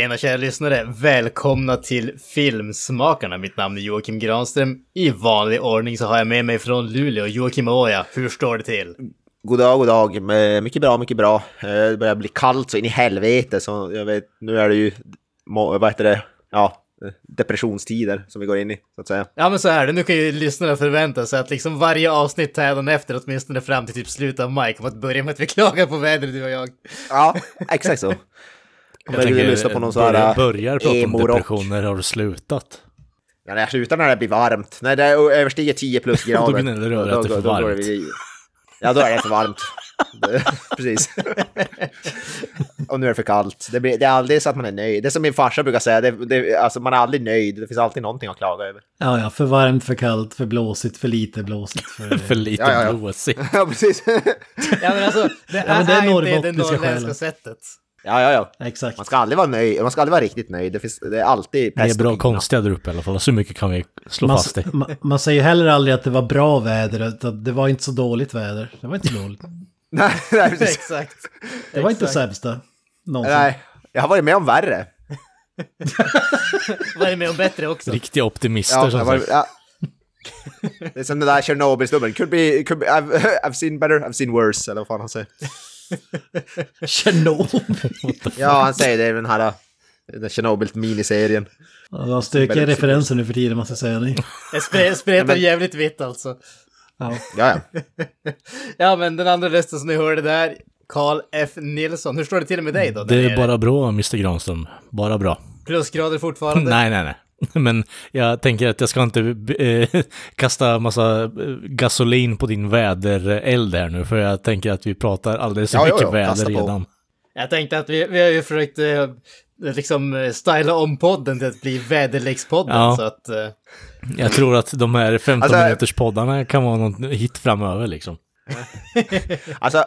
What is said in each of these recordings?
Tjena kära lyssnare! Välkomna till Filmsmakarna. Mitt namn är Joakim Granström. I vanlig ordning så har jag med mig från Luleå Joakim Oja. Hur står det till? God dag, god dag. Eh, Mycket bra, mycket bra. Eh, Det börjar bli kallt så in i helvete, så jag vet, nu är det ju, vad heter det, ja, eh, depressionstider som vi går in i, så att säga. Ja men så är det, nu kan ju lyssnarna förvänta sig att liksom varje avsnitt efter åtminstone fram till typ slutet av maj kommer att börja med att vi klagar på vädret du och jag. Ja, exakt så. Jag Kommer du tänker, lyssna på någon sån här börjar prata om depressioner, har du slutat? Ja, när jag slutar när det blir varmt, när det överstiger 10 plusgrader. Då gnäller du över att det är för då går varmt. vi- Ja, då är det för varmt. Det- Precis. Och nu är det för kallt. Det, blir, det är aldrig så att man är nöjd. Det är som min farsa brukar säga, det, det, alltså man är aldrig nöjd. Det finns alltid någonting att klaga över. Ja, ja, för varmt, för kallt, för blåsigt, för lite blåsigt. För... För lite Ja, ja, ja. blåsigt. Ja, precis. Ja men alltså, det, Ja, men det är är, inte det norrländska sättet. Ja, ja, ja. Exakt. Man ska aldrig vara nöjd. Man ska aldrig vara riktigt nöjd. Det, finns, det är alltid är pest och bra pina. konstiga där uppe i alla fall, så mycket kan vi slå Man, fast i. man, man säger heller aldrig att det var bra väder, det var inte så dåligt väder. Det var inte så dåligt. Nej, nej, precis. Exakt. Det var inte Exakt. sämsta. Någonsin. nej, jag har varit med om värre. Vad är det med om bättre också? Riktiga optimister Ja, som jag var, sagt. ja. Det är som den där Tjernobyl-snubben. Could be, could be, I've, I've seen better, I've seen worse, eller vad fan han säger. Tjernobyl. Ja, han säger det i den här den Tjernobyl-miniserien. Ja, var stökiga referenser nu för tiden, måste jag säga. Ni. Jag spre- spretar jävligt vitt alltså. Ja. Ja, ja. Men den andra rösten som ni hörde där, Carl F. Nilsson. Hur står det till med dig då? Det är bara bra, Mr Granström. Bara bra. Plusgrader fortfarande? Nej, nej, nej. Men jag tänker att jag ska inte eh, kasta massa eh, gasolin på din vädereld här nu, för jag tänker att vi pratar alldeles för Ja, mycket ja, kasta väder på. redan. Jag tänkte att vi, vi har ju försökt eh, liksom eh, styla om podden till att bli väderlekspodden Ja. så att... Eh, Jag tror att de här 15 Alltså- minuters poddarna kan vara någon hit framöver liksom. Alltså,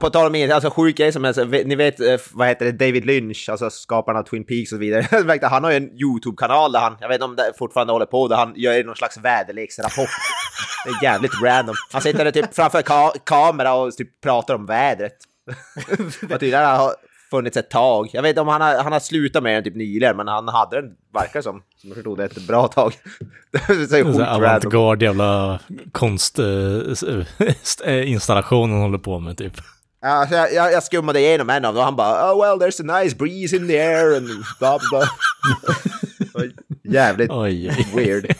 på tal om inget, alltså sjuk grej som så- ni vet, eh, vad heter det, David Lynch, alltså skaparen av Twin Peaks och så vidare. Han har ju en YouTube-kanal där han, jag vet inte om det fortfarande håller på, där han gör någon slags väderleksrapport. Det är jävligt random. Han sitter där typ framför ka kamera och typ pratar om vädret. och tydligen har funnits ett tag. Jag vet inte om han har, han har slutat med den typ nyligen, men han hade den, verkar som, som jag förstod det, ett bra tag. det är så. Avantgarde jävla konstinstallation han håller på med typ. Ja, jag, jag, jag skummade igenom en av dem och han bara oh well there's a nice breeze in the air and bla bla. Jävligt Oj, oj. weird.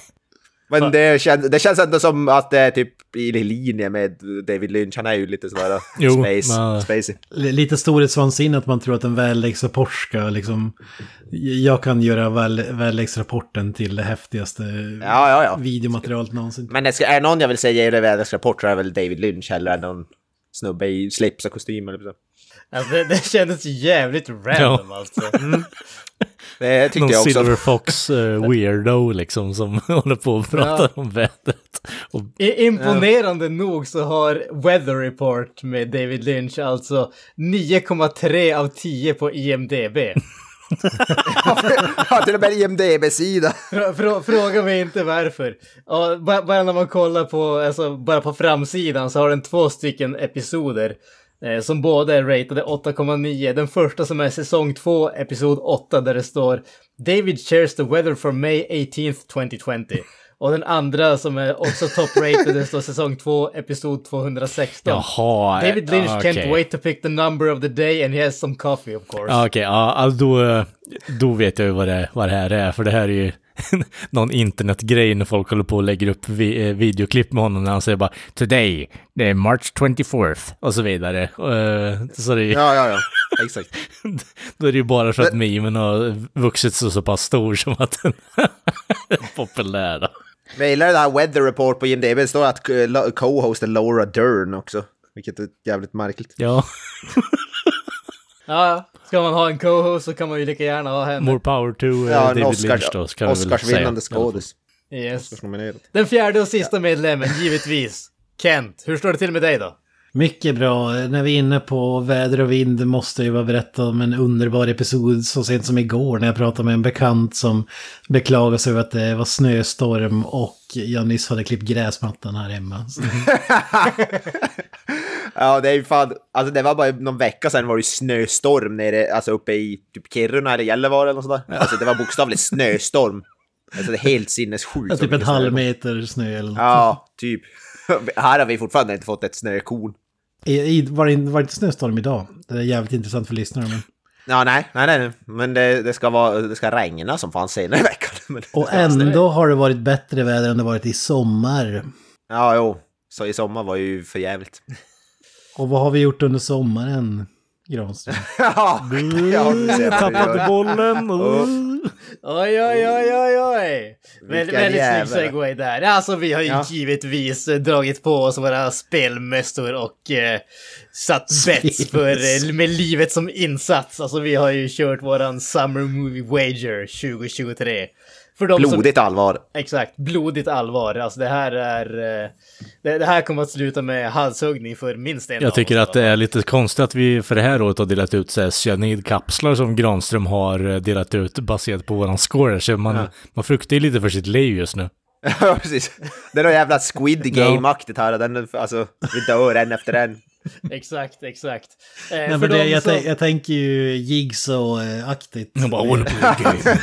Men det känns, det känns ändå som att det är typ i linje med David Lynch. Han är ju lite sådär Jo, space, men- spacey. Lite storhetsvansinne att man tror att en väderleksrapport ska liksom... Jag kan göra väderleksrapporten till det häftigaste Ja, ja, ja. videomaterialet någonsin. Men det ska, är det någon jag vill säga i väderleksrapport så är det väl David Lynch eller är det någon snubbe i slips och kostym eller så. Alltså, det, det kändes jävligt random alltså. Det tyckte Någon jag också. Silver Fox eh, weirdo liksom som håller på och pratar om vädret. Och imponerande nog så har Weather Report med David Lynch alltså 9,3 av 10 på IMDB. ja, till och med IMDB-sida. Frå, frå, fråga mig inte varför. Och bara, bara när man kollar på, alltså, bara på framsidan så har den två stycken episoder. Eh, som båda är ratade 8,9. Den första som är säsong 2, episod 8, där det står David shares the weather for May 18th 2020. Och den andra som är också top-rated, det står säsong 2, episod 216. jaha. David Lynch ja, can't okej. wait to pick the number of the day and he has some coffee of course. Ja, Okej, ja, alltså då, eh, då vet jag ju vad det, vad det här är, för det här är ju någon internetgrej när folk håller på och lägger upp vi, eh, videoklipp med honom när han säger bara “Today, det är March 24th” och så vidare. Eh, så det är, Ja, ja, ja. Exakt. då är det ju bara för att memen har vuxit så, så pass stor som att den är populär. Men jag gillar det här Weather Report på IMDB. Det står att eh, lo- co-host är Laura Dern också. Vilket är jävligt märkligt. Ja, Ja, ska man ha en co-host så kan man ju lika gärna ha henne. More power to uh, Ja, en David Oscar, Lynch då, ska vi väl säga. Oscarsvinnande skådis. Yes. Den fjärde och sista medlemmen, givetvis. Kent, hur står det till med dig då? Mycket bra. När vi är inne på väder och vind måste jag bara berätta om en underbar episod så sent som igår när jag pratade med en bekant som beklagade sig över att det var snöstorm och jag nyss hade klippt gräsmattan här hemma. Ja, det är ju fan, alltså det var bara någon vecka sedan var det snöstorm nere, alltså uppe i typ Kiruna eller Gällivare eller något sånt där. Alltså det var bokstavligt snöstorm. Alltså det är helt sinnessjukt. Ja, typ en halv meter snö eller något. Ja, typ. Här har vi fortfarande inte fått ett snökorn. I, i, var, det, var det inte snöstorm idag? Det är jävligt intressant för lyssnare. Men... Ja, nej, nej, nej, men det, det, ska vara, det ska regna som fan senare i veckan. Det Och ändå har det varit bättre väder än det varit i sommar. Ja, jo. Så i sommar var ju för jävligt. Och vad har vi gjort under sommaren, Granström? ja, ja, du ser vad du Tappade bollen. Oh. Oj, oj, oj, oj, oj! Väldigt, snygg segway där. Alltså vi har ju Ja. givetvis eh, dragit på oss våra spelmästor och eh, satt bets för, eh, med livet som insats. Alltså vi har ju kört våran Summer Movie Wager 2023. För de som, Blodigt allvar. Exakt, blodigt allvar. Alltså det här är... eh, Det, det här kommer att sluta med halshuggning för minst en av Jag tycker att det är lite konstigt att vi för det här året har delat ut så här cyanidkapslar som Granström har eh, delat ut baserat på våran score. Så man, man fruktar ju lite för sitt liv just nu. Ja, precis. Det är något jävla Squid Game-aktigt här. Den, alltså, vi dör en efter en. Exakt, exakt. Eh, Nej, för men det, de jag, som- tänk- jag tänker ju Jigsaw-aktigt. Jag bara, I wanna play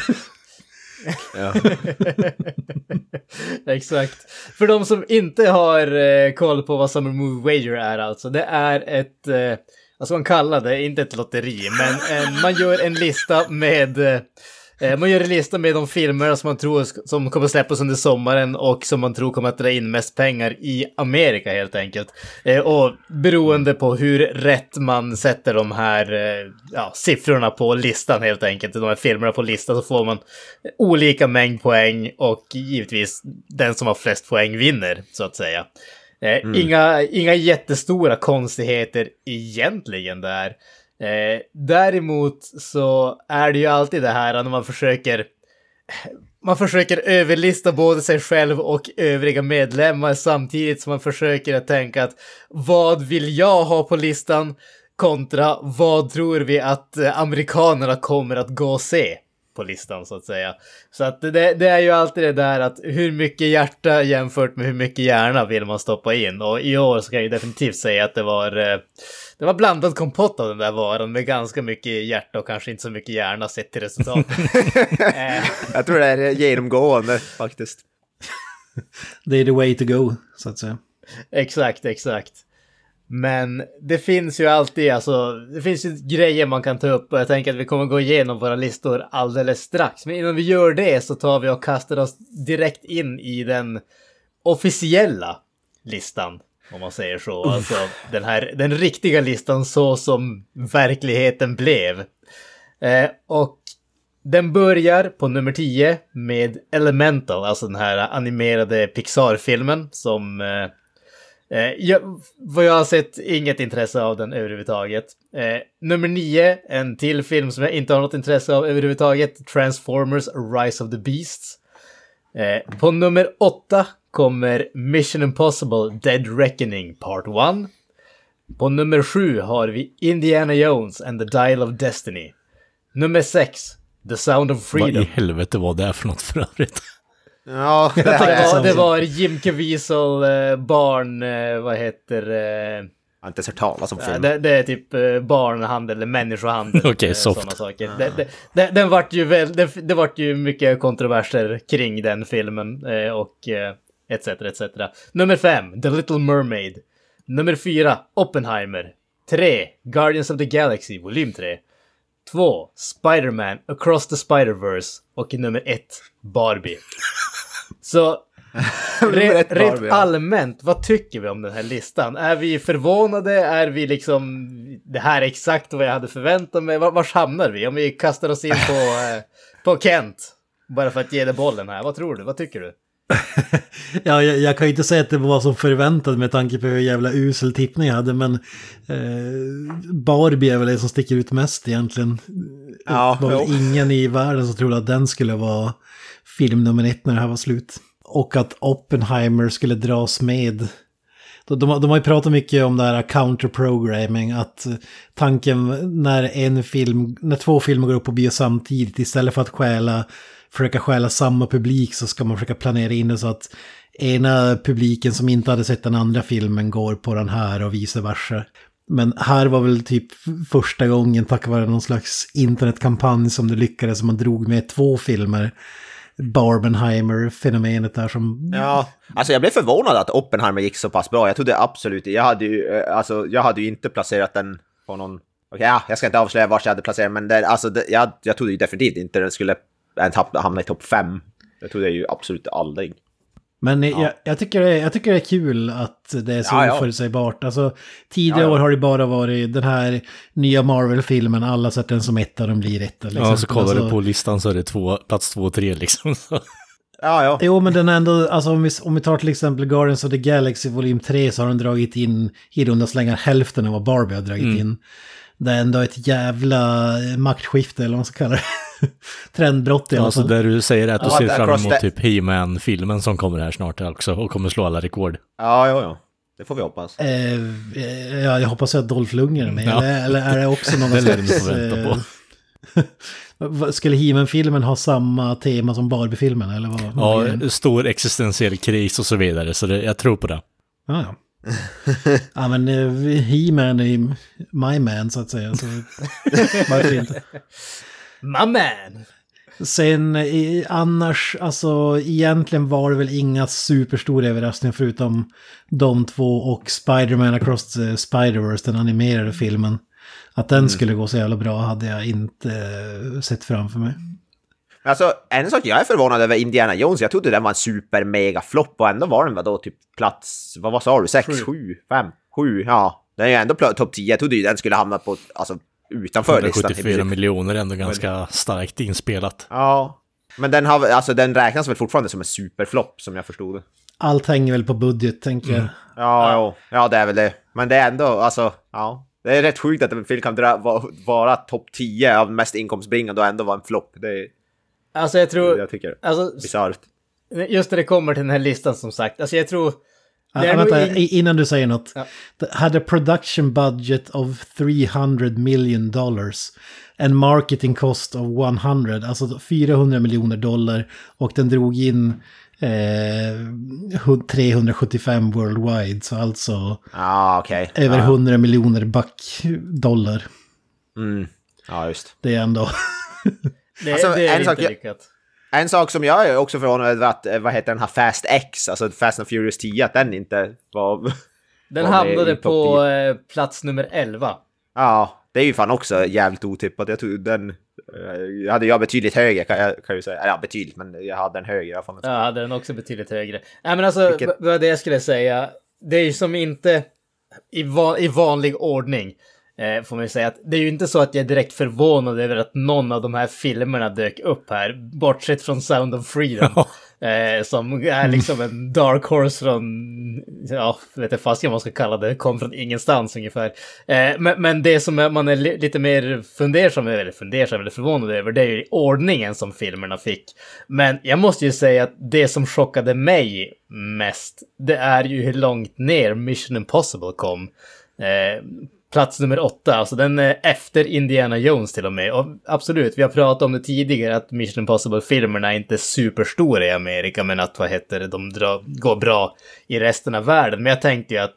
Exakt. För de som inte har eh, koll på vad Summer Movie Wager är alltså, det är ett, eh, vad ska man kalla det, inte ett lotteri, men eh, man gör en lista med, eh, man gör en lista med de filmer som man tror som kommer släppas under sommaren och som man tror kommer att dra in mest pengar i Amerika helt enkelt. Eh, och beroende på hur rätt man sätter de här eh, ja, siffrorna på listan helt enkelt, de här filmerna på listan, så får man olika mängd poäng och givetvis den som har flest poäng vinner, så att säga. Eh, inga, inga jättestora konstigheter egentligen där. Eh, däremot så är det ju alltid det här när man försöker man försöker överlista både sig själv och övriga medlemmar samtidigt som man försöker att tänka att vad vill jag ha på listan kontra vad tror vi att eh, amerikanerna kommer att gå och se på listan så att säga. Så att det, det är ju alltid det där att hur mycket hjärta jämfört med hur mycket hjärna vill man stoppa in och i år så kan jag ju definitivt säga att det var eh, det var blandad kompott av den där varan med ganska mycket hjärta och kanske inte så mycket hjärna sett till resultatet. Eh, Jag tror det är genomgående faktiskt. Det är the way to go, så att säga. Exakt, exakt. Men det finns ju alltid, alltså, det finns ju grejer man kan ta upp och jag tänker att vi kommer gå igenom våra listor alldeles strax. Men innan vi gör det så tar vi och kastar oss direkt in i den officiella listan, om man säger så. Alltså den här, den riktiga listan så som verkligheten blev. Eh, och den börjar på nummer 10 med Elemental, alltså den här animerade Pixar-filmen som eh, eh, jag, vad jag har sett, inget intresse av den överhuvudtaget. Eh, nummer 9, en till film som jag inte har något intresse av överhuvudtaget. Transformers Rise of the Beasts. Eh, på nummer 8 kommer Mission Impossible Dead Reckoning Part 1. På nummer sju har vi Indiana Jones and the Dial of Destiny. Nummer sex, The Sound of Vad i Freedom. helvete var det för något för övrigt? Ja, det Det var, det var Jim Caviezel, eh, barn, eh, vad heter eh, Jag har inte ens hört talas om filmen. det, det är typ eh, barnhandel eller människohandel. Okej, eh, soft. saker. Det, det, det, den vart ju väl, det, det vart ju mycket kontroverser kring den filmen och etc. etc. Nummer fem, The Little Mermaid. Nummer fyra, Oppenheimer. Tre, Guardians of the Galaxy, volym 3. Två, Spider-Man Across the Spider-Verse. Och nummer ett, Barbie. Så rent ja. allmänt, vad tycker vi om den här listan? Är vi förvånade? Är vi liksom, det här är exakt vad jag hade förväntat mig? Var, vars hamnar vi? Om vi kastar oss in på, eh, på Kent, bara för att ge dig bollen här. Vad tror du? Vad tycker du? Ja, jag, jag kan ju inte säga att det var som förväntat med tanke på hur jävla usel tippning jag hade, men eh, Barbie är väl det som sticker ut mest egentligen. Ja, det var väl ingen i världen som trodde att den skulle vara film nummer ett när det här var slut. Och att Oppenheimer skulle dras med. De, de, har- de har ju pratat mycket om det här counterprogramming, att tanken när en film, när två filmer går upp på bio samtidigt, istället för att stjäla, försöka stjäla samma publik så ska man försöka planera in det så att ena publiken som inte hade sett den andra filmen går på den här och vice versa. Men här var väl typ första gången tack vare någon slags internetkampanj som det lyckades, man drog med två filmer. Barbenheimer-fenomenet där som... Ja, alltså jag blev förvånad att Oppenheimer gick så pass bra. Jag trodde absolut, jag hade ju, eh, alltså jag hade ju inte placerat den på någon, okej ja, jag ska inte avslöja vart jag hade placerat men det, alltså det, jag, jag trodde ju definitivt inte den skulle ens hamna i topp fem. Jag trodde ju absolut aldrig. Men jag, jag, tycker det, jag tycker det är kul att det är så Ja, ja. oförutsägbart. Alltså, tidigare Ja, ja. år har det bara varit den här nya Marvel-filmen, alla sett den som etta, den blir etta. Liksom. Ja, så kollar alltså, du på listan så är det två, plats två och tre liksom. Ja, ja. Jo, men den är ändå, alltså om vi, om vi tar till exempel Guardians of the Galaxy volym 3 så har den dragit in i runda slängar hälften av vad Barbie har dragit Mm. in. Det är ändå ett jävla maktskifte, eller vad man ska kalla det. Trendbrott i alla fall. det du säger att du Ja, ser där fram emot the- typ He-Man-filmen som kommer här snart också och kommer slå alla rekord. Ja, ja, ja. Det får vi hoppas. Eh, eh, ja, jag hoppas att Dolph Lundgren är med. Ja. Eller, eller är det också någon Det slags... vänta på. eh, Skulle He-Man-filmen ha samma tema som Barbie-filmen? Eller vad? vad Ja, det? stor existentiell kris och så vidare, så det, jag tror på det. Ja, ja. ja, men eh, He-Man är ju my man så att säga. Så varför inte? My man! Sen i, annars, alltså egentligen var det väl inga superstora överraskningar förutom de två och Spider-Man Across the Spider-Verse, den animerade filmen. Att den skulle gå så jävla bra hade jag inte eh, sett framför mig. Alltså, en sak jag är förvånad över Indiana Jones, jag trodde den var en super mega flopp och ändå var den vadå typ plats, vad, vad sa du, sex, Sju. fem, sju, ja. Den är ju ändå topp 10, jag trodde ju den skulle hamna på, alltså utanför listan. i 174 princip. miljoner är ändå ganska starkt inspelat. Ja. Men den, har, alltså, den räknas väl fortfarande som en superflopp som jag förstod det. Allt hänger väl på budget tänker jag. Ja, ja. ja, det är väl det. Men det är ändå, alltså, ja. Det är rätt sjukt att en film kan dra, vara, vara topp 10 av mest inkomstbringande och ändå vara en flopp. Det är, Alltså jag tror... jag tycker, Alltså, bisarrt. just när det kommer till den här listan som sagt. Alltså jag tror... Nog vänta, in- innan du säger något. Ja. Det hade production budget of 300 million dollars. En marketing cost of 100, alltså 400 miljoner dollar. Och den drog in eh, hu- 375 worldwide, så alltså Ja, okej. över ja. 100 miljoner back dollar. Mm. Ja, just. Det är ändå... Det, Alltså, det är en inte sak jag- lyckat. En sak som jag är också förvånad över att, eh, vad heter den här Fast X, alltså Fast and Furious 10, att den inte var... Den var hamnade på eh, plats nummer 11. Ja, det är ju fan också jävligt otippat. Jag tror den... eh, hade jag betydligt högre kan jag, kan jag säga. Ja, betydligt, men jag hade den högre i alla fall. Jag hade den också betydligt högre. Nej men alltså, Vilket- vad det jag skulle säga. Det är ju som inte i, va i vanlig ordning. Eh, får man ju säga att det är ju inte så att jag är direkt förvånad över att någon av de här filmerna dök upp här. Bortsett från Sound of Freedom. eh, som är liksom en dark horse från, ja, vet inte fast vad man ska kalla det, kom från ingenstans ungefär. Eh, men, men det som man är li lite mer fundersam över, eller fundersam eller förvånad över, det är ju ordningen som filmerna fick. Men jag måste ju säga att det som chockade mig mest, det är ju hur långt ner Mission Impossible kom. Eh, plats nummer åtta, alltså den är efter Indiana Jones till och med. Och absolut, vi har pratat om det tidigare att Mission Impossible-filmerna inte är superstora i Amerika, men att vad heter det, de dra, går bra i resten av världen. Men jag tänkte ju att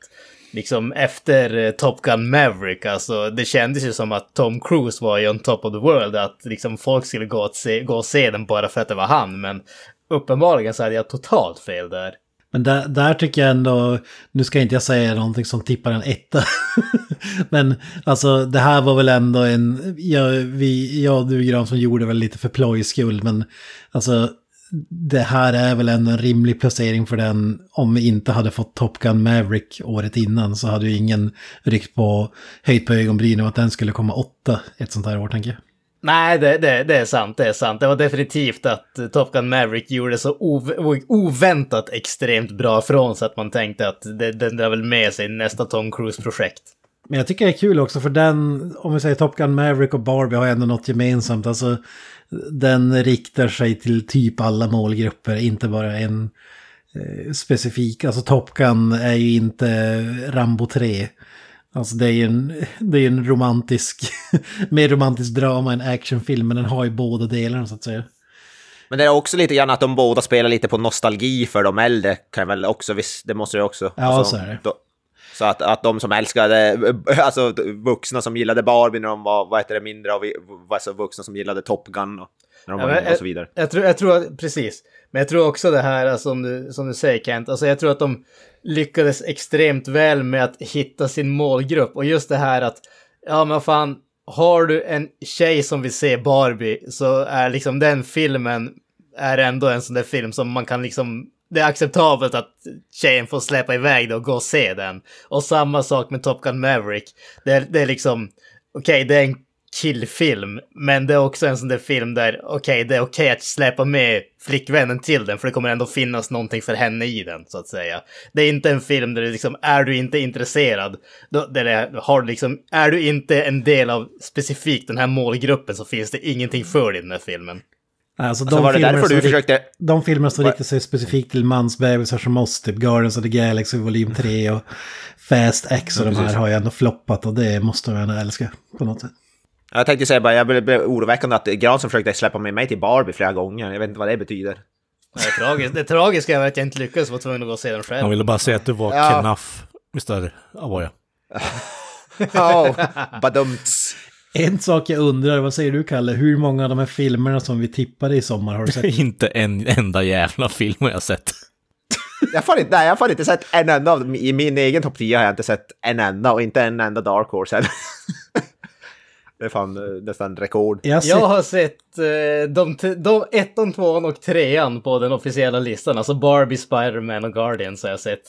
liksom efter eh, Top Gun Maverick, alltså det kändes ju som att Tom Cruise var ju on top of the world, att liksom folk skulle gå se, gå och se den bara för att det var han, men uppenbarligen så hade jag totalt fel där. Men där, där tycker jag ändå, nu ska inte jag säga någonting som tippar en etta. Men alltså det här var väl ändå en, jag, vi, jag och du Gran som gjorde väl lite för plojs skull. Men alltså det här är väl ändå en rimlig placering för den. Om vi inte hade fått Top Gun Maverick året innan så hade ju ingen ryckt på, höjt på ögonbrynen och att den skulle komma åtta ett sånt här år tänker jag. Nej, det, det, det är sant, det är sant. Det var definitivt att Top Gun Maverick gjorde så ov oväntat extremt bra från sig att man tänkte att det, den drar väl med sig nästa Tom Cruise-projekt. Men jag tycker det är kul också för den, om vi säger Top Gun Maverick och Barbie har ändå något gemensamt. Alltså den riktar sig till typ alla målgrupper, inte bara en eh, specifik. Alltså Top Gun är ju inte Rambo 3. Alltså det är ju en, det är en romantisk, mer romantisk drama än actionfilm, men den har ju båda delarna så att säga. Men det är också lite grann att de båda spelar lite på nostalgi för de äldre, kan jag väl också, visst, det måste jag också. Ja, så är det. då- så att, att de som älskade, alltså vuxna som gillade Barbie när de var, vad heter det, mindre och vi, alltså vuxna som gillade Top Gun och, när de Ja, var yngre och så vidare. Jag, jag, tror, jag tror, att- precis. Men jag tror också det här alltså, som du, som du säger Kent, alltså jag tror att de lyckades extremt väl med att hitta sin målgrupp och just det här att, ja men fan, har du en tjej som vill se Barbie så är liksom den filmen är ändå en sån där film som man kan liksom det är acceptabelt att tjejen får släppa iväg det och gå och se den. Och samma sak med Top Gun Maverick. Det är, det är liksom, okej, det är en killfilm, men det är också en sån där film där, okej, det är okej att släppa med flickvännen till den, för det kommer ändå finnas någonting för henne i den, så att säga. Det är inte en film där det liksom, är du inte intresserad, då, där det har du liksom, är du inte en del av specifikt den här målgruppen så finns det ingenting för dig i den här filmen. Alltså, Så var det filmer därför som försökte... De filmer som riktar sig specifikt till mansbebisar som oss, typ Guardians of the Galaxy volym 3 och Fast X och Ja, de här har ju ändå floppat och det måste man ändå älska på något sätt. Jag tänkte säga bara, jag blev, oroväckande att Granström försökte släppa med mig till Barbie flera gånger. Jag vet inte vad det betyder. Det, är tragiskt. det tragiska är att jag inte lyckades vara tvungen att gå och se den själv. Han ville bara säga att du var Ja. knaff, Mr. Avoya. Oh, badumts. En sak jag undrar, vad säger du Kalle, hur många av de här filmerna som vi tippade i sommar har du sett? Inte en enda jävla film har jag sett. Jag har inte, nej, jag har inte sett en enda av dem. I min egen topp 10 har jag inte sett en enda och inte en enda Dark Horse heller. Det är fan eh, nästan rekord. Jag har sett, Jag har sett eh, de, de ettan, tvåan och trean på den officiella listan. Alltså Barbie, Spider-Man och Guardians har jag sett.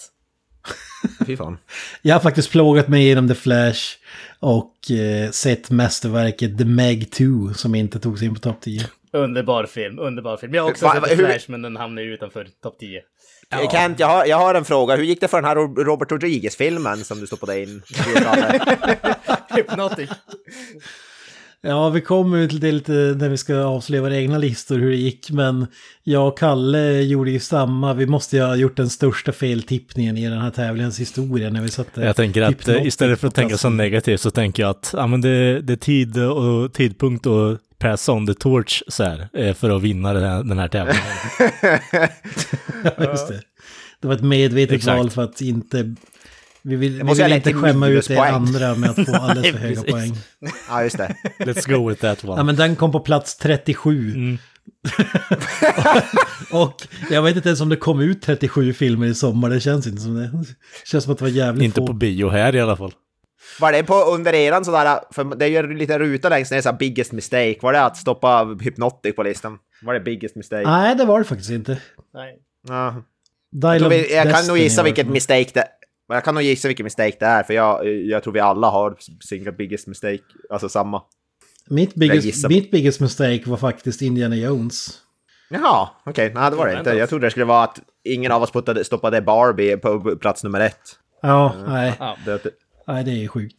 Fy fan. jag har faktiskt plågat mig igenom The Flash och eh, sett mästerverket The Meg 2 som inte togs in på topp 10. Underbar film, underbar film. Jag har också Va- sett The hur- Flash, men den hamnar ju utanför topp 10. Eh, Kent, jag har, jag har en fråga. Hur gick det för den här Ro- Robert Rodriguez-filmen som du stoppade in? Hypnotic. Ja, vi kommer till det lite när vi ska avslöja våra egna listor hur det gick, men jag och Kalle gjorde ju samma. Vi måste ju ha gjort den största feltippningen i den här tävlingens historia när vi satte Jag tänker att Hypnotic istället för att tänka så negativt så tänker jag att ja, men det, det är tid och tidpunkt och pass on the torch så här, eh, för att vinna den här, den här tävlingen. Ja, just det. Det var ett medvetet Exakt. val för att inte... Vi vill, vi måste vill inte skämma ut er andra med att få alldeles för höga poäng. ja, just det. Let's go with that Ja, one. men den kom på plats 37. Mm. och jag vet inte ens om det kom ut 37 filmer i sommar, det känns inte som det. Det känns som att det var jävligt Inte få. på bio här i alla fall. Var det på under eran sådär, för det är ju lite ruta längst ner, så här biggest mistake. Var det att stoppa Hypnotic på listan? Var det biggest mistake? Nej, det var det faktiskt inte. Nej. Ja. Jag, tror jag kan nog gissa vilket mistake det jag kan nog gissa vilket mistake det är, för jag, jag tror vi alla har single biggest mistake, alltså samma. Mitt biggest, mitt biggest mistake var faktiskt Indiana Jones. Jaha, okej, nej det var det inte. Jag trodde det skulle vara att ingen av oss puttade, stoppade Barbie på plats nummer ett. Ja, nej. Ja. Det, Nej, det är sjukt.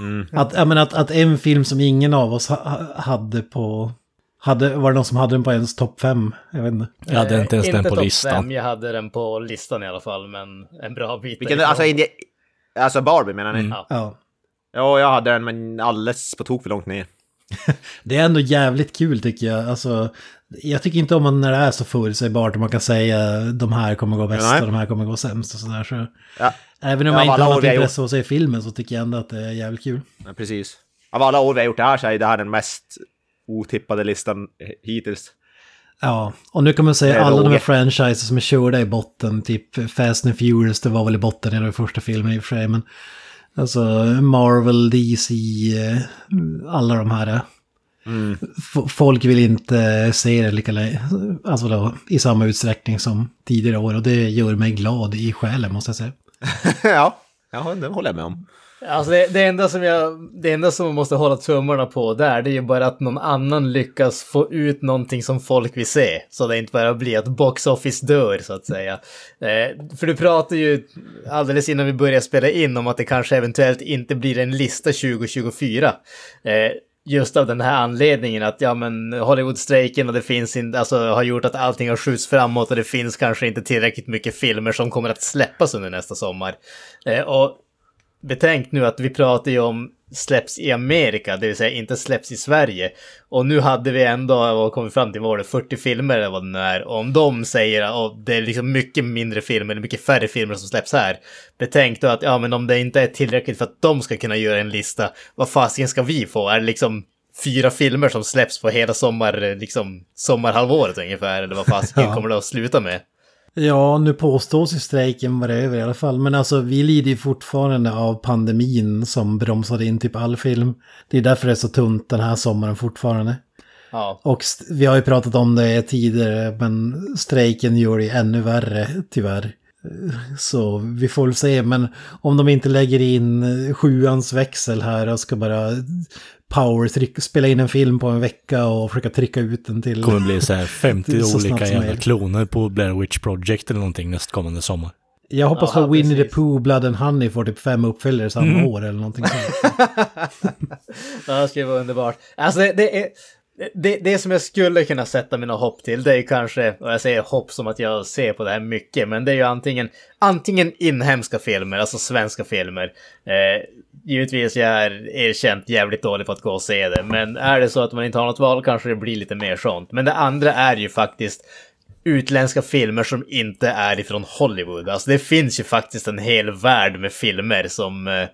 Mm. Att, jag menar, att, att en film som ingen av oss ha- hade på... Hade, var det någon som hade den på ens topp fem? Jag vet inte. Jag hade inte ens Eh, den på listan. fem, jag hade den på listan i alla fall, men en bra bit vilken, alltså, Indi- alltså Barbie menar ni? Mm. Ja. Ja. Ja, jag hade den men alldeles på tok för långt ner. Det är ändå jävligt kul tycker jag. Alltså, jag tycker inte om man när det är så förutsägbart och man kan säga de här kommer gå bäst Nej. och de här kommer gå sämst och sådär. Så, Ja, även om Ja, jag inte har något intresse av att se filmen så tycker jag ändå att det är jävligt kul. ja, precis. Av alla år vi har gjort det här så är det här den mest otippade listan hittills. Ja, och nu kan man säga alla de här franchises som är körda i botten, typ Fast and Furious, det var väl i botten i den första filmen i och för sig, men alltså Marvel, DC, eh, alla de här. eh, Mm. Folk vill inte se det lika alltså då, i samma utsträckning som tidigare år och det gör mig glad i själen måste jag säga. ja, ja, det håller jag med om. Alltså det, det, enda som jag, det enda som man måste hålla tummarna på där, det är ju bara att någon annan lyckas få ut någonting som folk vill se. Så det inte bara blir att box office dör, så att säga. Eh, för du pratade ju alldeles innan vi började spela in om att det kanske eventuellt inte blir en lista 2024. Eh, just av den här anledningen att ja men Hollywood-strejken och det finns inte, alltså har gjort att allting har skjuts framåt och det finns kanske inte tillräckligt mycket filmer som kommer att släppas under nästa sommar. Eh, och betänk nu att vi pratar ju om släpps i Amerika, det vill säga inte släpps i Sverige. Och nu hade vi ändå, vad kom vi fram till, var det 40 filmer eller vad det nu är. Och om de säger att det är liksom mycket mindre filmer, mycket färre filmer som släpps här. Betänk då att, ja men om det inte är tillräckligt för att de ska kunna göra en lista, vad fasiken ska vi få? Är det liksom fyra filmer som släpps på hela sommar, liksom sommarhalvåret ungefär, eller vad fasiken Ja. kommer det att sluta med? Ja, nu påstås ju strejken vara över i alla fall. Men alltså vi lider ju fortfarande av pandemin som bromsade in typ all film. Det är därför det är så tunt den här sommaren fortfarande. Ja, Och vi har ju pratat om det tidigare, men strejken gör det ännu värre, tyvärr. Så vi får väl se, men om de inte lägger in sjuans växel här och ska bara power spela in en film på en vecka och försöka trycka ut den till... Det kommer bli så här 50 Det är så olika jävla kloner på Blair Witch Project eller någonting nästkommande sommar. Jag hoppas Ja, att Winnie the. Pooh, Blood and Honey får typ fem uppföljare samma år eller någonting sånt. Ja, det skulle vara underbart. Alltså det, det är... Det, det som jag skulle kunna sätta mina hopp till, det är kanske, och jag säger hopp som att jag ser på det här mycket, men det är ju antingen, antingen inhemska filmer, alltså svenska filmer. Eh, givetvis, jag är erkänt jävligt dålig på att gå och se det, men är det så att man inte har något val kanske det blir lite mer sånt. Men det andra är ju faktiskt utländska filmer som inte är ifrån Hollywood. Alltså det finns ju faktiskt en hel värld med filmer som eh,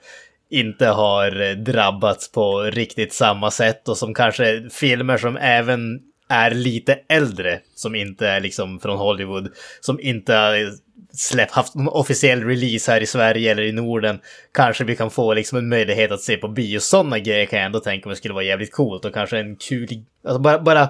inte har eh, drabbats på riktigt samma sätt och som kanske filmer som även är lite äldre, som inte är liksom från Hollywood, som inte eh, har släppt, haft någon officiell release här i Sverige eller i Norden. Kanske vi kan få liksom en möjlighet att se på bio. Sådana grejer kan jag ändå tänka mig skulle vara jävligt coolt och kanske en kul, alltså bara, bara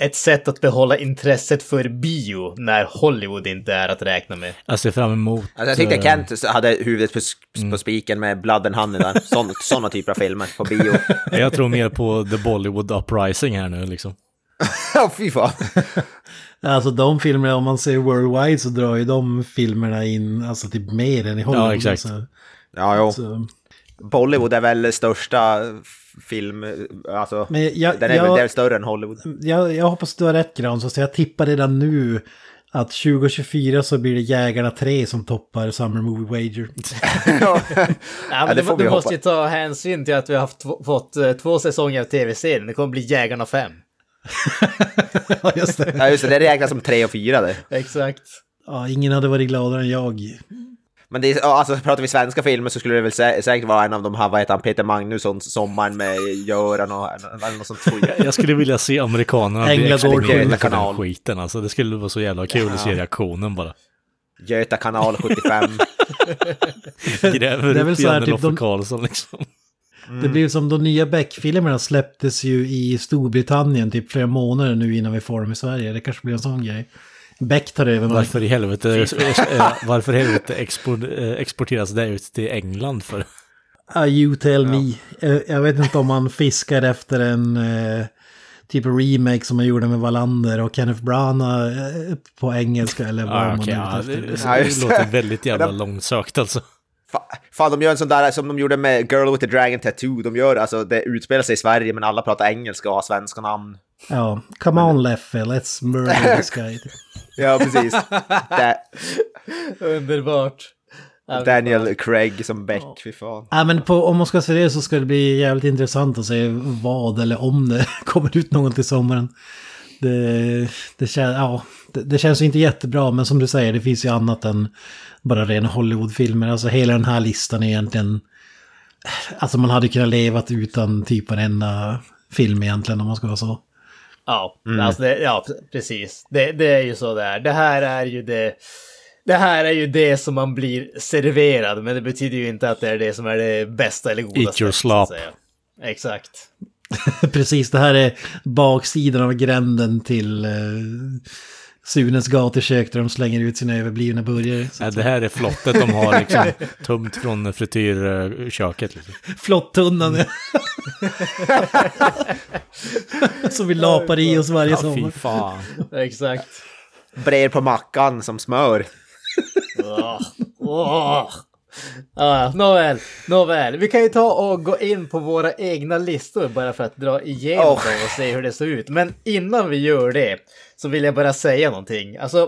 ett sätt att behålla intresset för bio när Hollywood inte är att räkna med. Jag ser fram emot... Alltså jag tyckte eh, Kent hade huvudet på, sp- på spiken med Blood and Honey där. Sån, såna typer av filmer på bio. Jag tror mer på The Bollywood Uprising här nu liksom. Ja, fy fan. Alltså de filmerna, om man ser worldwide så drar ju de filmerna in alltså typ mer än i Hollywood. Ja, exakt. Så, Ja, jo. så. Bollywood är väl största film, alltså. Men jag, den är, jag, väl, större än Hollywood. jag, jag hoppas du har rätt Granson, så jag tippar redan nu att 2024 så blir det Jägarna 3 som toppar Summer Movie Wager. Ja, men det du, får vi du måste ju ta hänsyn till att vi har haft fått eh, två säsonger av tv-serien. Det kommer bli Jägarna 5. ja, just det. Ja, just det, det räknas som tre och fyra det. Exakt. Ja, ingen hade varit gladare än jag. Men det är, ja, alltså pratar vi svenska filmer så skulle det väl sä säkert vara en av de här, vad heter han, Peter Magnussons Sommaren med Göran och eller något sånt. Jag skulle vilja se amerikanerna bli Änglagård, för den skiten. Alltså det skulle vara så jävla kul att se reaktionen bara. Göta kanal 75. Gräver Det är väl upp så här, Janne typ, Loffe de- Karlsson liksom. Det blev som de nya Beck-filmerna släpptes ju i Storbritannien typ flera månader nu innan vi får dem i Sverige. Det kanske blir en sån grej. Beck tar över. Varför i helvete, eh, varför i helvete export, eh, exporteras det ut till England för? Ah, you tell me. Jag, jag vet inte om man fiskar efter en eh, typ remake som man gjorde med Wallander och Kenneth Branagh eh, på engelska eller vad Ah, man är ja, det, det just låter det. väldigt jävla långsökt alltså. Fa- Fan, de gör en sån där som de gjorde med Girl with the Dragon Tattoo. De gör alltså, det utspelar sig i Sverige men alla pratar engelska och har svenska namn. Ja, come on Leffe, let's murder this guy. Ja, precis. Da Underbart. Daniel Craig som Beck, fy fan. Ja, men på, om man ska se det så ska det bli jävligt intressant att se vad eller om det kommer ut någon till sommaren. Det, det, kän, ja, det, det känns ju inte jättebra, men som du säger, det finns ju annat än bara rena Hollywoodfilmer. Alltså hela den här listan är egentligen... Alltså man hade kunnat leva utan typ varenda film egentligen om man ska vara så. Ja, alltså det, ja pre- precis. Det, det är ju så där. Det här är ju det... Det här är ju det som man blir serverad, men det betyder ju inte att det är det som är det bästa eller godaste. Eat your slop. Exakt. Precis, det här är baksidan av gränden till eh, Sunes gatukök där de slänger ut sina överblivna burgare. Ja, det här är flottet de har liksom tömt från frityrköket. Liksom. Flottunnan, ja. Som vi lapar i oss varje Ja, sommar. fy fan. Exakt. Brer på mackan som smör. Ja, nåväl, nåväl. Vi kan ju ta och gå in på våra egna listor bara för att dra igenom Åh. dem och se hur det ser ut. Men innan vi gör det så vill jag bara säga någonting. Alltså,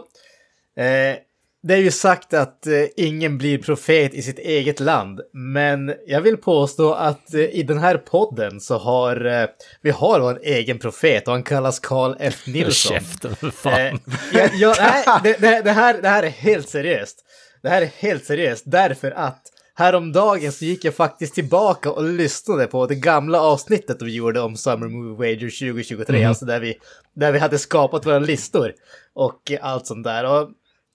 eh, det är ju sagt att eh, ingen blir profet i sitt eget land, men jag vill påstå att eh, i den här podden så har eh, vi har vår egen profet och han kallas Carl F. Nilsson. Käften fan. Eh, jag, jag, nej, det, det, det, här, det här är helt seriöst. Det här är helt seriöst därför att häromdagen så gick jag faktiskt tillbaka och lyssnade på det gamla avsnittet vi gjorde om Summer Movie Wager 2023, alltså där vi, där vi hade skapat våra listor och allt sånt där. Och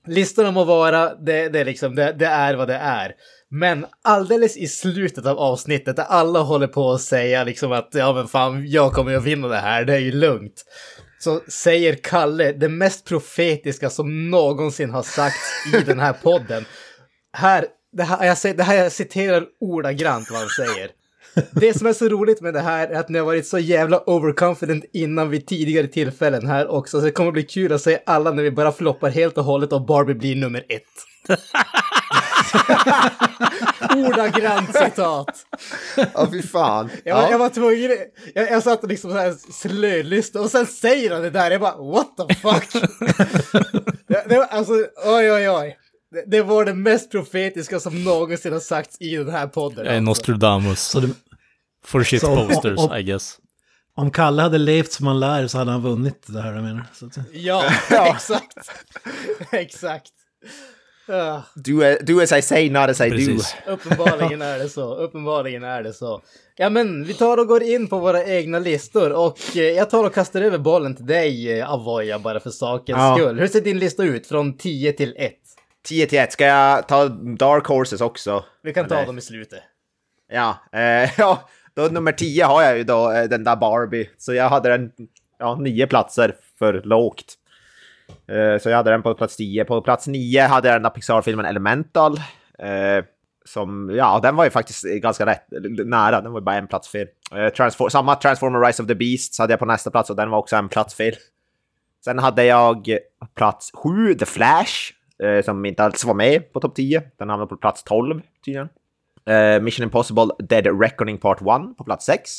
listorna må vara, det, det, är liksom, det, det är vad det är. Men alldeles i slutet av avsnittet där alla håller på att säga liksom att ja men fan jag kommer att vinna det här, det är ju lugnt så säger Kalle det mest profetiska som någonsin har sagts i den här podden. Här, det här, jag, säger, det här jag citerar ordagrant vad han säger. Det som är så roligt med det här är att ni har varit så jävla overconfident innan vid tidigare tillfällen här också. Så det kommer bli kul att se alla när vi bara floppar helt och hållet och Barbie blir nummer ett. Ordagrant citat. Ja, fy fan. Jag, var, Ja. jag var tvungen, jag, jag satt och liksom så här slölyssnade och sen säger han det där, jag bara what the fuck? det, det var, alltså oj oj oj. Det, det var det mest profetiska som någonsin har sagts i den här podden. Jag är alltså. Nostradamus. Så det, For shit Så- posters, och- och- I guess. om Kalle hade levt som han lär så hade han vunnit det här, jag menar. Så att, Ja, exakt. exakt. Ja, Do, do as I say, not as I Precis. uppenbarligen är det så. Uppenbarligen är det så. Ja, men vi tar och går in på våra egna listor och eh, jag tar och kastar över bollen till dig, eh, Avoya, bara för sakens Ja. skull. Hur ser din lista ut från 10 till 1? Do. 10 till 1. Ska jag ta Dark Horses också? Vi kan ta Eller- dem i slutet. Ja, eh, ja, då nummer 10 har jag ju då eh, den där Barbie. Så jag hade den, ja, nio platser för lågt. Eh, så jag hade den på plats 10. På plats 9 hade jag den där Pixar-filmen Elemental. Eh, som, ja, den var ju faktiskt ganska rätt, nära. Den var ju bara en plats fel. Eh, Transfor- samma Transformer Rise of the Beasts hade jag på nästa plats och den var också en plats fel. Sen hade jag plats 7, The Flash, Eh, som inte alls var med på topp 10. Den hamnade på plats 12 tydligen. Eh, Mission Impossible Dead Reckoning Part 1 på plats 6.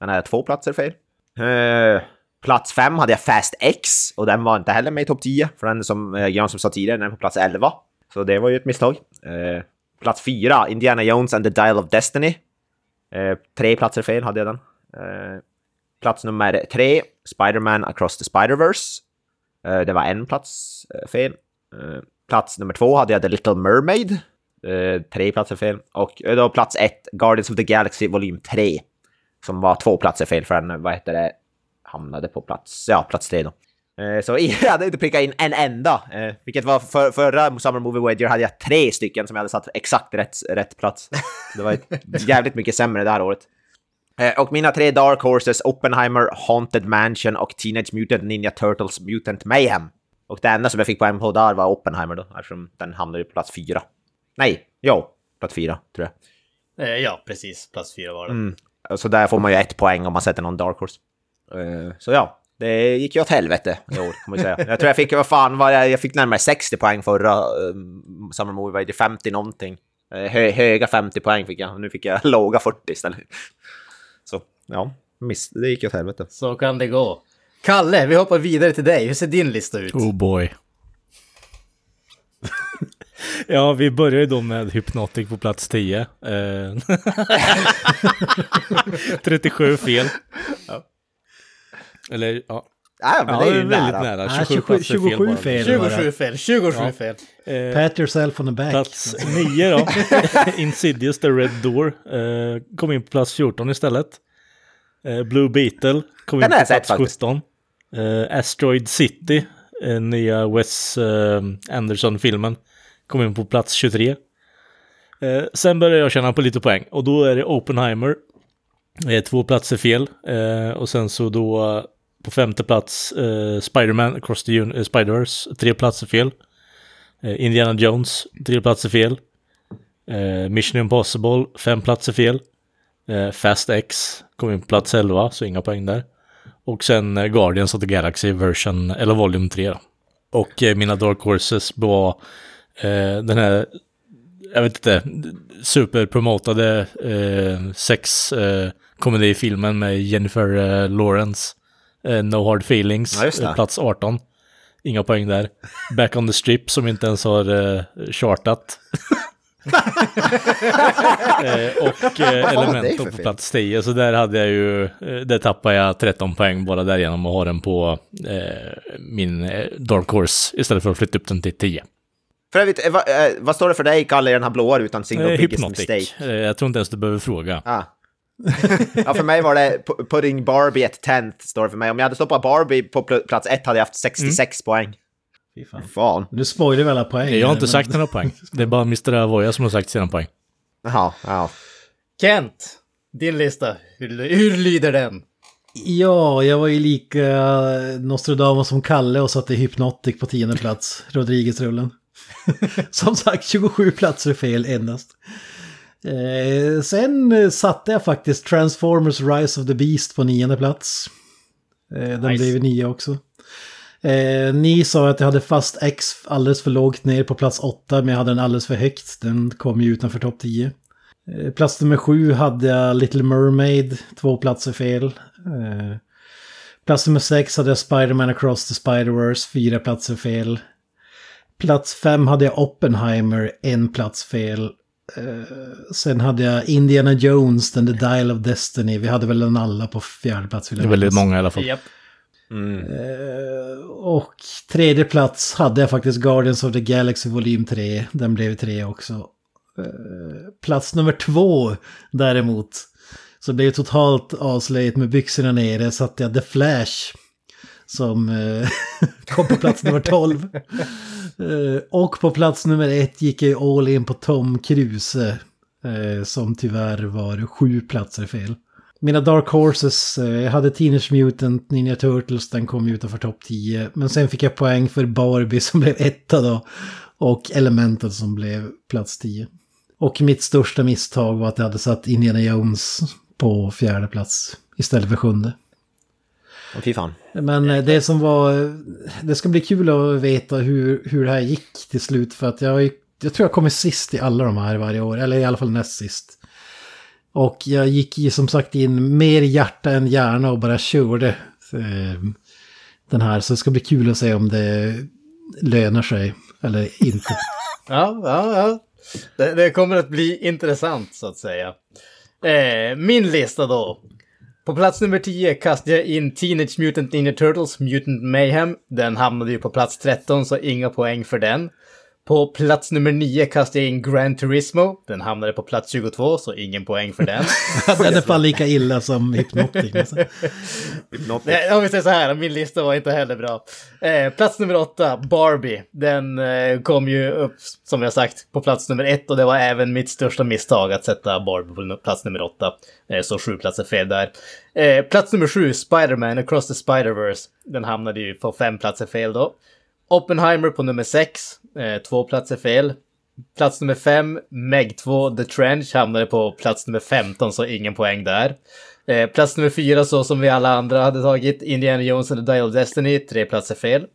Den hade två platser fel. Eh, plats 5 hade jag Fast X och den var inte heller med i topp 10. För den som eh, Jan som sa tidigare, den är på plats 11. Så det var ju ett misstag. Eh, plats 4, Indiana Jones and the Dial of Destiny. Eh, tre platser fel hade jag den. Eh, plats nummer 3, Spider-Man Across the Spider-Verse. Eh, det var en plats fel. Plats nummer 2 hade jag The Little Mermaid. Eh, tre platser fel. Och eh, då plats 1, Guardians of the Galaxy volym 3. Som var två platser fel för den, vad heter det, hamnade på plats, ja, plats 3 då. Eh, så jag hade inte prickat in en enda. Eh, vilket var för, förra Summer Movie Wager hade jag tre stycken som jag hade satt exakt rätt, rätt plats. Det var ett jävligt mycket sämre det här året. Eh, och mina tre Dark Horses, Oppenheimer, Haunted Mansion och Teenage Mutant Ninja Turtles Mutant Mayhem. Och det enda som jag fick poäng på där var Oppenheimer då, eftersom den hamnade på plats fyra. Nej, jo, plats fyra tror jag. Eh, ja, precis. Plats 4 var det. Mm. Så där får man ju ett poäng om man sätter någon Dark Horse. Eh, så ja, det gick ju åt helvete i år, kan man ju säga. Jag tror jag fick, vad fan var jag, jag fick närmare 60 poäng förra um, Summer Movie Wager, 50 någonting. Eh, hö, höga 50 poäng fick jag, nu fick jag låga 40 istället. Så ja, miss, det gick åt helvete. Så kan det gå. Kalle, vi hoppar vidare till dig. Hur ser din lista ut? Oh boy. ja, vi börjar ju då med Hypnotic på plats 10. Eh, 37 fel. Eller ja, Ja, men ja det är ju väldigt nära. nära. Nej, 27, 27 platser fel 27 bara. fel. 27 fel, 27 Ja. fel. Eh, Pat yourself on the back. Plats 9 då. Insidious The Red Door. Eh, kom in på plats 14 istället. Eh, Blue Beetle kom in på plats faktiskt. Uh, Asteroid City, uh, nya Wes uh, Anderson-filmen, kom in på plats 23. Sen började jag tjäna på lite poäng och då är det Oppenheimer. Två platser fel. Och sen så då På femte plats Spiderman, Spider-Man Across the Un- Spider-Verse, tre platser fel. Indiana Jones, tre platser fel. Mission Impossible, fem platser fel. Fast X kom in på plats 11, så inga poäng där. Och sen eh, Guardians of the Galaxy version, eller Volume 3 då. Och eh, mina Dark Horses var eh, den här, jag vet inte, superpromotade eh, sex eh, med Jennifer eh, Lawrence. No Hard Feelings, Ja, plats 18. Inga poäng där. Back on the Strip som inte ens har eh, chartat. eh, och eh, för på plats 10. Så där hade jag ju, eh, där tappade jag 13 poäng bara därigenom att ha den på eh, min Dark Horse istället för att flytta upp den till 10. För övrigt, vad, vad står det för dig, Kalle, i den här blåa rutan? Single Eh, biggest Hypnotic. mistake? Jag tror inte ens du behöver fråga. Ah. ja, för mig var det pu- putting Barbie at 10 står det för mig. Om jag hade stoppat Barbie på pl- plats 1 hade jag haft 66 poäng. Fy fan. Fan. Nu spoilar vi alla poäng. Jag har inte men- sagt några poäng. Det är bara Mr. Avoya som har sagt sina poäng. Jaha, ja. Kent, din lista. Hur, hur lyder den? Ja, jag var ju lika Nostradamus som Kalle och satte Hypnotic på tionde plats. Rodriguez-rullen. som sagt, 27 platser fel endast. Eh, sen satte jag faktiskt Transformers Rise of the Beast på nionde plats. Eh, den Nice. blev nio också. Eh, ni sa att jag hade fast X alldeles för lågt ner på plats 8, men jag hade den alldeles för högt. Den kom ju utanför topp 10. Eh, Plats nummer sju hade jag Little Mermaid, två platser fel. Eh, Plats nummer sex hade jag Spider-Man Across the Spider-Verse, fyra platser fel. Plats fem hade jag Oppenheimer, en plats fel. Eh, sen hade jag Indiana Jones, den The Dial of Destiny. Vi hade väl den alla på fjärde plats. Det är väldigt många i alla fall. Japp. Mm. Eh, och tredje plats hade jag faktiskt Guardians of the Galaxy volym 3. Den blev tre också. Eh, plats nummer två däremot. Så blev totalt avslöjat med byxorna nere. Satte jag The Flash. Som eh, kom på plats nummer 12. Och på plats nummer ett gick jag all in på Tom Kruse som tyvärr var sju platser fel. Mina Dark Horses, eh, jag hade Teenage Mutant Ninja Turtles, den kom utanför topp 10. Men sen fick jag poäng för Barbie som blev etta då. Och Elemental som blev plats 10. Och mitt största misstag var att jag hade satt Indiana Jones på fjärde plats istället för sjunde. Åh, Fy fan. Men eh, det som var... Det ska bli kul att veta hur, hur det här gick till slut. För att jag, jag tror jag kommer sist i alla de här varje år. Eller i alla fall näst sist. Och jag gick ju som sagt in mer hjärta än hjärna och bara körde eh, den här. Så det ska bli kul att se om det lönar sig eller inte. Ja, ja, ja. Det, det kommer att bli intressant så att säga. Eh, min lista då. På plats nummer 10 kastade jag in Teenage Mutant Ninja Turtles Mutant Mayhem. Den hamnade ju på plats 13 så inga poäng för den. På plats nummer 9 kastade jag in Gran Turismo. Den hamnade på plats 22 så ingen poäng för den. den är fan lika illa som Hypnotic. alltså. Nej, om vi säger så här, min lista var inte heller bra. Eh, plats nummer åtta, Barbie. Den eh, kom ju upp, som jag sagt, på plats nummer ett och det var även mitt största misstag att sätta Barbie på plats nummer åtta. Eh, så sju platser fel där. Eh, plats nummer sju, Spider-Man Across the Spider-Verse. Den hamnade ju på fem platser fel då. Oppenheimer på nummer sex, eh, två platser fel. Plats nummer fem, Meg 2, The Trench, hamnade på plats nummer 15, så ingen poäng där. Eh, plats nummer fyra, så som vi alla andra hade tagit, Indiana Jones and the Dial of Destiny, tre platser fel.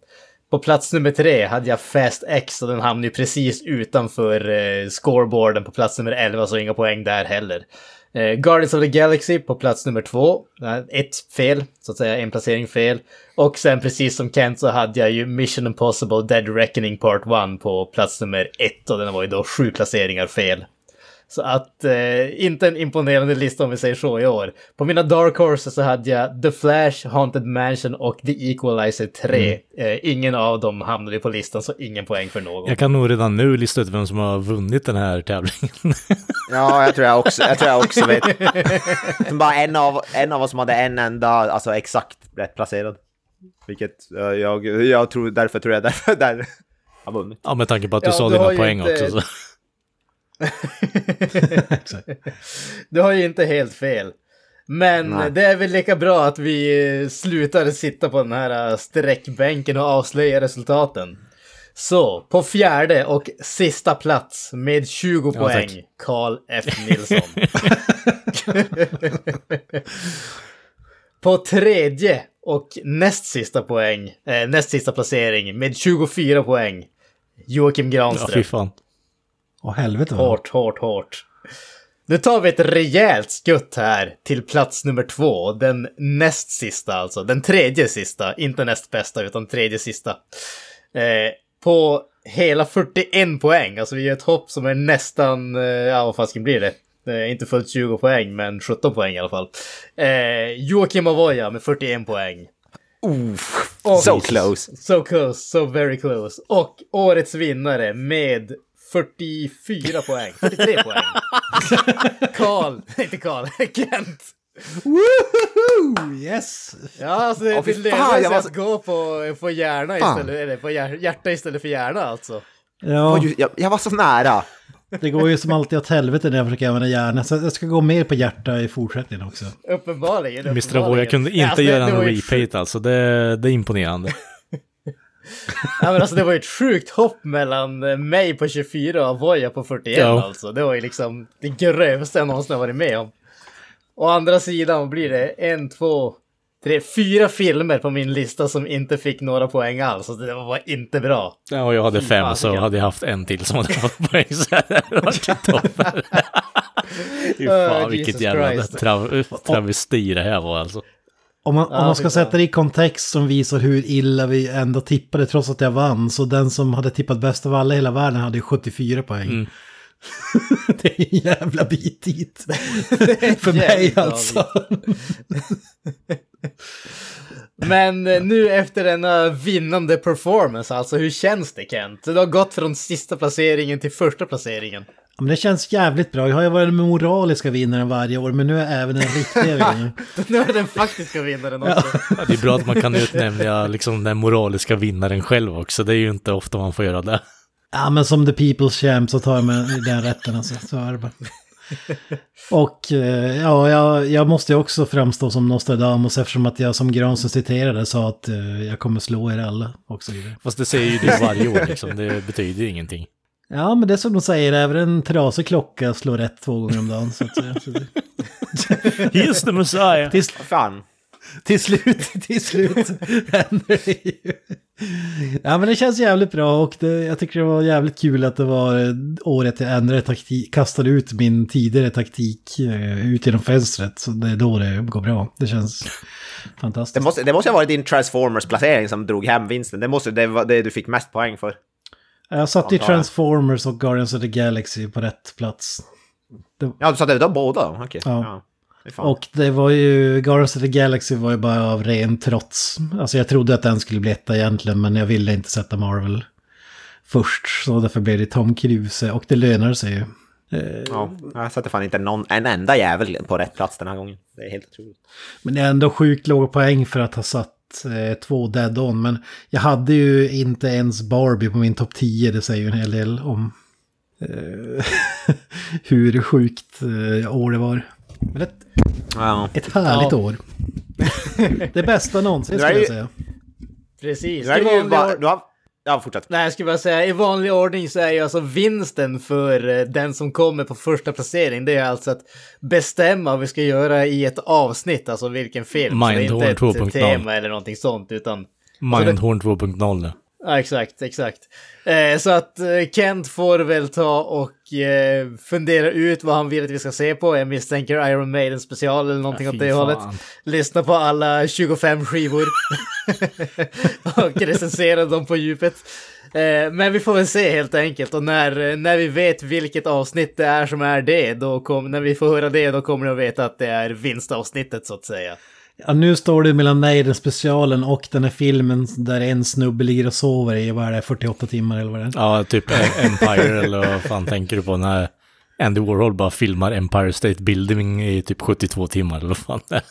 På plats nummer tre hade jag Fast X och den hamnade ju precis utanför eh, scoreboarden på plats nummer 11, så inga poäng där heller. Eh, Guardians of the Galaxy på plats nummer två. Eh, Ett fel, så att säga, en placering fel. Och sen precis som Kent så hade jag ju Mission Impossible Dead Reckoning Part 1 på plats nummer ett och den var ju då sju placeringar fel. Så att eh, inte en imponerande lista om vi säger så i år. På mina Dark Horses så hade jag The Flash, Haunted Mansion och The Equalizer 3. Eh, ingen av dem hamnade på listan så ingen poäng för någon. Jag kan nog redan nu lista ut vem som har vunnit den här tävlingen. Ja, jag tror jag också, jag tror jag också vet. Som bara en av, en av oss som hade en enda, alltså exakt rätt placerad. Vilket eh, jag, jag tror, därför tror jag därför där har vunnit. ja, med tanke på att du Ja, sa du dina poäng inte- också. Så. Du har ju inte helt fel. Men Nej. det är väl lika bra att vi eh, slutar sitta på den här eh, sträckbänken och avslöja resultaten. Så, på fjärde och sista plats med 20 Ja, poäng, tack. Carl F. Nilsson. på tredje och näst sista poäng, eh, näst sista placering med 24 poäng, Joakim Ja, fy Granström. fan. Åh helvete vad. Hårt, hårt, hårt. Nu tar vi ett rejält skutt här till plats nummer två. Den näst sista alltså. Den tredje sista. Inte näst bästa utan tredje sista. Eh, på hela 41 poäng. Alltså vi gör ett hopp som är nästan, eh, ja vad fasken blir det? Eh, inte fullt 20 poäng men 17 poäng i alla fall. Eh, Joakim Avoya med 41 poäng. Och- So close. So close, so very close. Och årets vinnare med 44 poäng. 43 poäng. Karl, inte Karl, Kent. Woho! Yes! Ja, alltså det, fy det lönar sig jag var att gå på, på hjärna Fan. istället, eller på hjär, hjärta istället för hjärna alltså. Ja, Oj, Jag, jag var så nära. det går ju som alltid åt helvete när jag försöker använda hjärnan. Så jag ska gå mer på hjärta i fortsättningen också. Uppenbarligen. Mr. uppenbarligen. Avoya kunde inte Alltså, det- göra en repeat alltså. Det, det är imponerande. Ja, men alltså det var ju ett sjukt hopp mellan eh, mig på 24 och Avoya på 41 Ja. alltså. Det var ju liksom det grövsta jag någonsin har varit med om. Å andra sidan blir det en, två, tre, fyra filmer på min lista som inte fick några poäng alls. Så det var inte bra. Ja, och jag hade fem så hade jag haft en till som hade fått poäng. Så det hade varit toppen. Fy Oh, fan vilket Jesus jävla tra- travesti det här var alltså. Om man, om Ja, man ska sätta det i kontext som visar hur illa vi ändå tippade trots att jag vann. Så den som hade tippat bäst av alla i hela världen hade ju 74 poäng. Mm. det är en jävla bit dit. För mig alltså. Men eh, nu efter denna vinnande performance, alltså hur känns det Kent? Du har gått från sista placeringen till första placeringen. Ja, Men det känns jävligt bra. Jag har ju varit den moraliska vinnaren varje år, men nu är jag även den riktiga vinnaren. Nu är den faktiska vinnaren också. Ja, Det är bra att man kan utnämna liksom den moraliska vinnaren själv också. Det är ju inte ofta man får göra det. Ja, men som the people's champ så tar jag mig den rätten alltså. Så är det bara. Och eh, ja, jag, jag måste ju också framstå som Nostradamus eftersom att jag som Granström citerade sa att eh, jag kommer slå er alla och så vidare. Fast det säger ju du varje år liksom. Det betyder ingenting. Ja, men det är som de säger, även en trasig klocka slår rätt två gånger om dagen. Så att, säga. så det, He's the Messiah! till, Vad fan. till slut, till slut händer det ju. Ja, men det känns jävligt bra och det, jag tycker det var jävligt kul att det var året jag ändrade taktik, kastade ut min tidigare taktik eh, ut genom fönstret. Så det är då det går bra. Det känns fantastiskt. Det måste, det måste ha varit din Transformers-placering som drog hem vinsten. Det måste det var det du fick mest poäng för. Jag satte ju. Transformers och Guardians of the Galaxy på rätt plats. Ja, du satte de båda? Okej. Ja. Ja. Fan. Och det var ju, Guardians of the Galaxy var ju bara av ren trots. Alltså jag trodde att den skulle bli etta egentligen, men jag ville inte sätta Marvel först. Så därför blev det Tom Cruise och det lönar sig ju. Eh, Ja, jag satte fan inte någon, en enda jävel på rätt plats den här gången. Det är helt otroligt. Men det är ändå sjukt låga poäng för att ha satt två dead on. Men jag hade ju inte ens Barbie på min topp 10. Det säger ju en hel del om eh, hur sjukt eh, år det var. Men ett, Ja. ett härligt Ja. år. det bästa någonsin skulle jag säga. Precis. Det ju or- Du har, ja, fortsätt. Nej, jag skulle bara säga i vanlig ordning så är ju alltså vinsten för eh, den som kommer på första placering. Det är alltså att bestämma vad vi ska göra i ett avsnitt, alltså vilken film. Så det är Mindhorn inte 2.0. ett tema eller någonting sånt, utan Mindhorn 2.0. Ja, exakt, exakt. Eh, så att eh, Kent får väl ta och eh, fundera ut vad han vill att vi ska se på. Jag misstänker Iron Maiden special eller någonting Ja, åt det fan. hållet. Lyssna på alla 25 skivor och recensera dem på djupet. Eh, men vi får väl se helt enkelt och när, när vi vet vilket avsnitt det är som är det, då kom, när vi får höra det, då kommer ni att veta att det är vinstavsnittet så att säga. Ja, nu står det mellan Maiden specialen och den här filmen där en snubbe ligger och sover i, vad är det, 48 timmar eller vad det är. Ja, typ Empire eller vad fan tänker du på när Andy Warhol bara filmar Empire State Building i typ 72 timmar eller vad fan det är.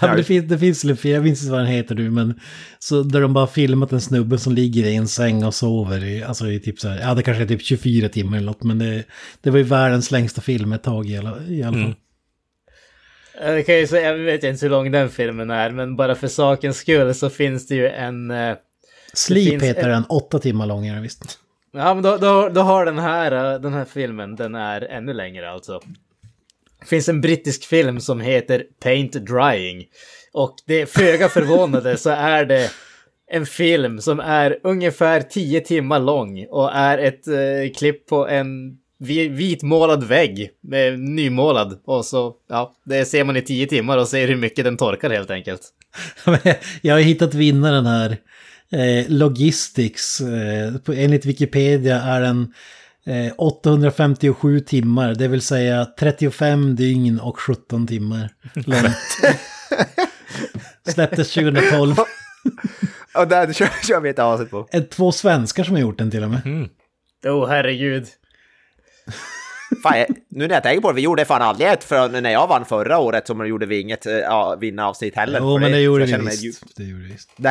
Ja, det, finns, det finns jag minns inte vad den heter nu, men så där de bara filmat en snubbe som ligger i en säng och sover i, alltså i typ så här, ja det kanske är typ 24 timmar eller något, men det, det var ju världens längsta film ett tag i alla, i alla fall. Mm. Jag kan ju säga, jag vet inte hur lång den filmen är, men bara för sakens skull så finns det ju en... eh, Sleep heter ett- den, åtta timmar lång är den visst. Ja, men då, då, då har den här, eh, den här filmen, den är ännu längre alltså. Det finns en brittisk film som heter Paint Drying. Och det föga förvånande så är det en film som är ungefär 10 timmar lång och är ett eh, klipp på en vitmålad vägg, med nymålad. Och så, ja, det ser man i 10 timmar och ser hur mycket den torkar helt enkelt. Jag har hittat vinnaren här. Eh, Logistics. Eh, enligt Wikipedia är den eh, 857 timmar, det vill säga 35 dygn och 17 timmar långt. Släpptes 2012. Och där kör, kör vi ett avsnitt på. Två svenskar som har gjort den till och med. Åh oh, herregud. Fan, jag, nu när jag tänker på det, vi gjorde fan aldrig ett för när jag vann förra året så gjorde vi inget äh, ja, vinnaravsnitt heller. Jo, För men det gjorde jag vi visst. djupt- Det gjorde vi visst. Jag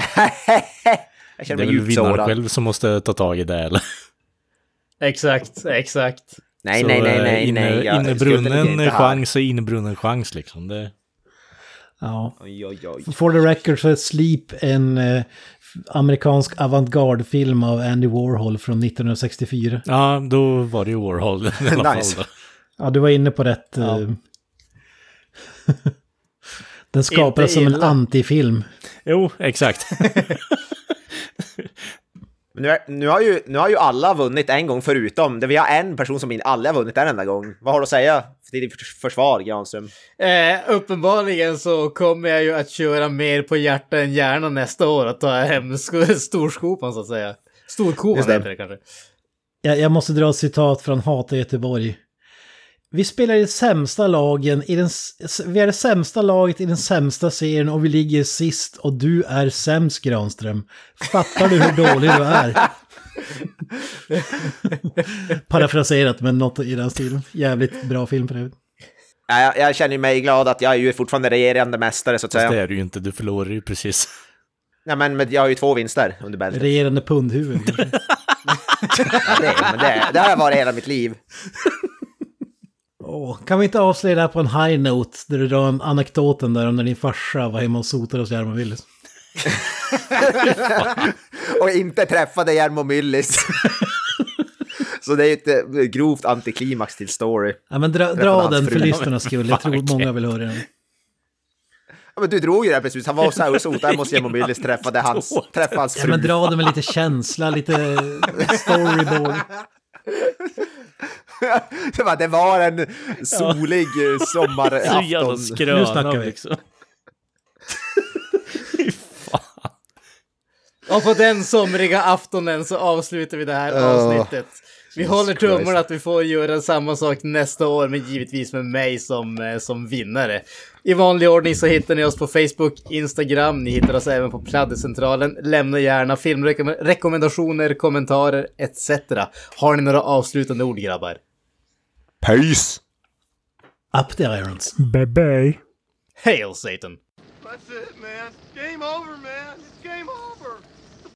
Det känner är mig väl djupt vinnaren sårad. själv som måste ta tag i det eller? Exakt, exakt. Nej, Så, nej, nej, eh, nej, inne, nej. jag Innebrunnen chans och innebrunnen chans liksom. Det, Ja. Oj, oj, oj. For the record så är Sleep en eh, amerikansk avantgarde-film av Andy Warhol från 1964. ja, då var det ju Warhol i alla Nice. fall. Då. Ja, du var inne på rätt. eh, Den skapades som en antifilm. Jo, exakt. Nu, är, nu, har ju, nu har ju alla vunnit en gång förutom, det vi har en person som aldrig har vunnit en enda gång. Vad har du att säga till ditt förs- försvar, Granström? Eh, uppenbarligen så kommer jag ju att köra mer på hjärta än hjärna nästa år och ta hem sk- storskopan så att säga. Storkovan Just det. heter det kanske. Jag, jag måste dra ett citat från Hata Göteborg. Vi spelar i sämsta lagen i den... Vi är det sämsta laget i den sämsta serien och vi ligger sist och du är sämst Granström. Fattar du hur dålig du är? Parafraserat men något i den stilen. Jävligt bra film för övrigt. Ja, Jag, jag känner mig glad att jag är ju fortfarande regerande mästare så att Fast säga. det är du ju inte, du förlorar ju precis. Nej, men, men jag har ju två vinster under bältet. Regerande pundhuvud kanske. Ja, det, men det, det har jag varit hela mitt liv. Åh, kan vi inte avslöja det här på en high note där du drar en anekdoten där om när din farsa var hemma och sotade hos Jarmo Willys? Och inte träffade Jarmo Myllys. Så det är ju ett eh, grovt antiklimax till story. Ja men dra, dra den för lyssnarnas skull, jag tror många vill höra den. Ja, men du drog ju det här precis, han var så här och sotade hos Jarmo Myllys, träffade hans, träffade hans Ja fru. men dra den med lite känsla, lite storyboard. Det var- en solig eh, Så jävla sommarafton. Nu skröna snackar vi. liksom. Fy fan. Och på den somriga aftonen så avslutar vi det här Oh, avsnittet. Vi håller Christ. tummarna att vi får göra samma sak nästa år, men givetvis med mig som, eh, som vinnare. I vanlig ordning så hittar ni oss på Facebook, Instagram, ni hittar oss även på Pladdercentralen. Lämna gärna filmrekommendationer, kommentarer etc. Har ni några avslutande ord grabbar? Peace! Up the irons. Bye bye. Hail Satan! That's it, man. Game over, man.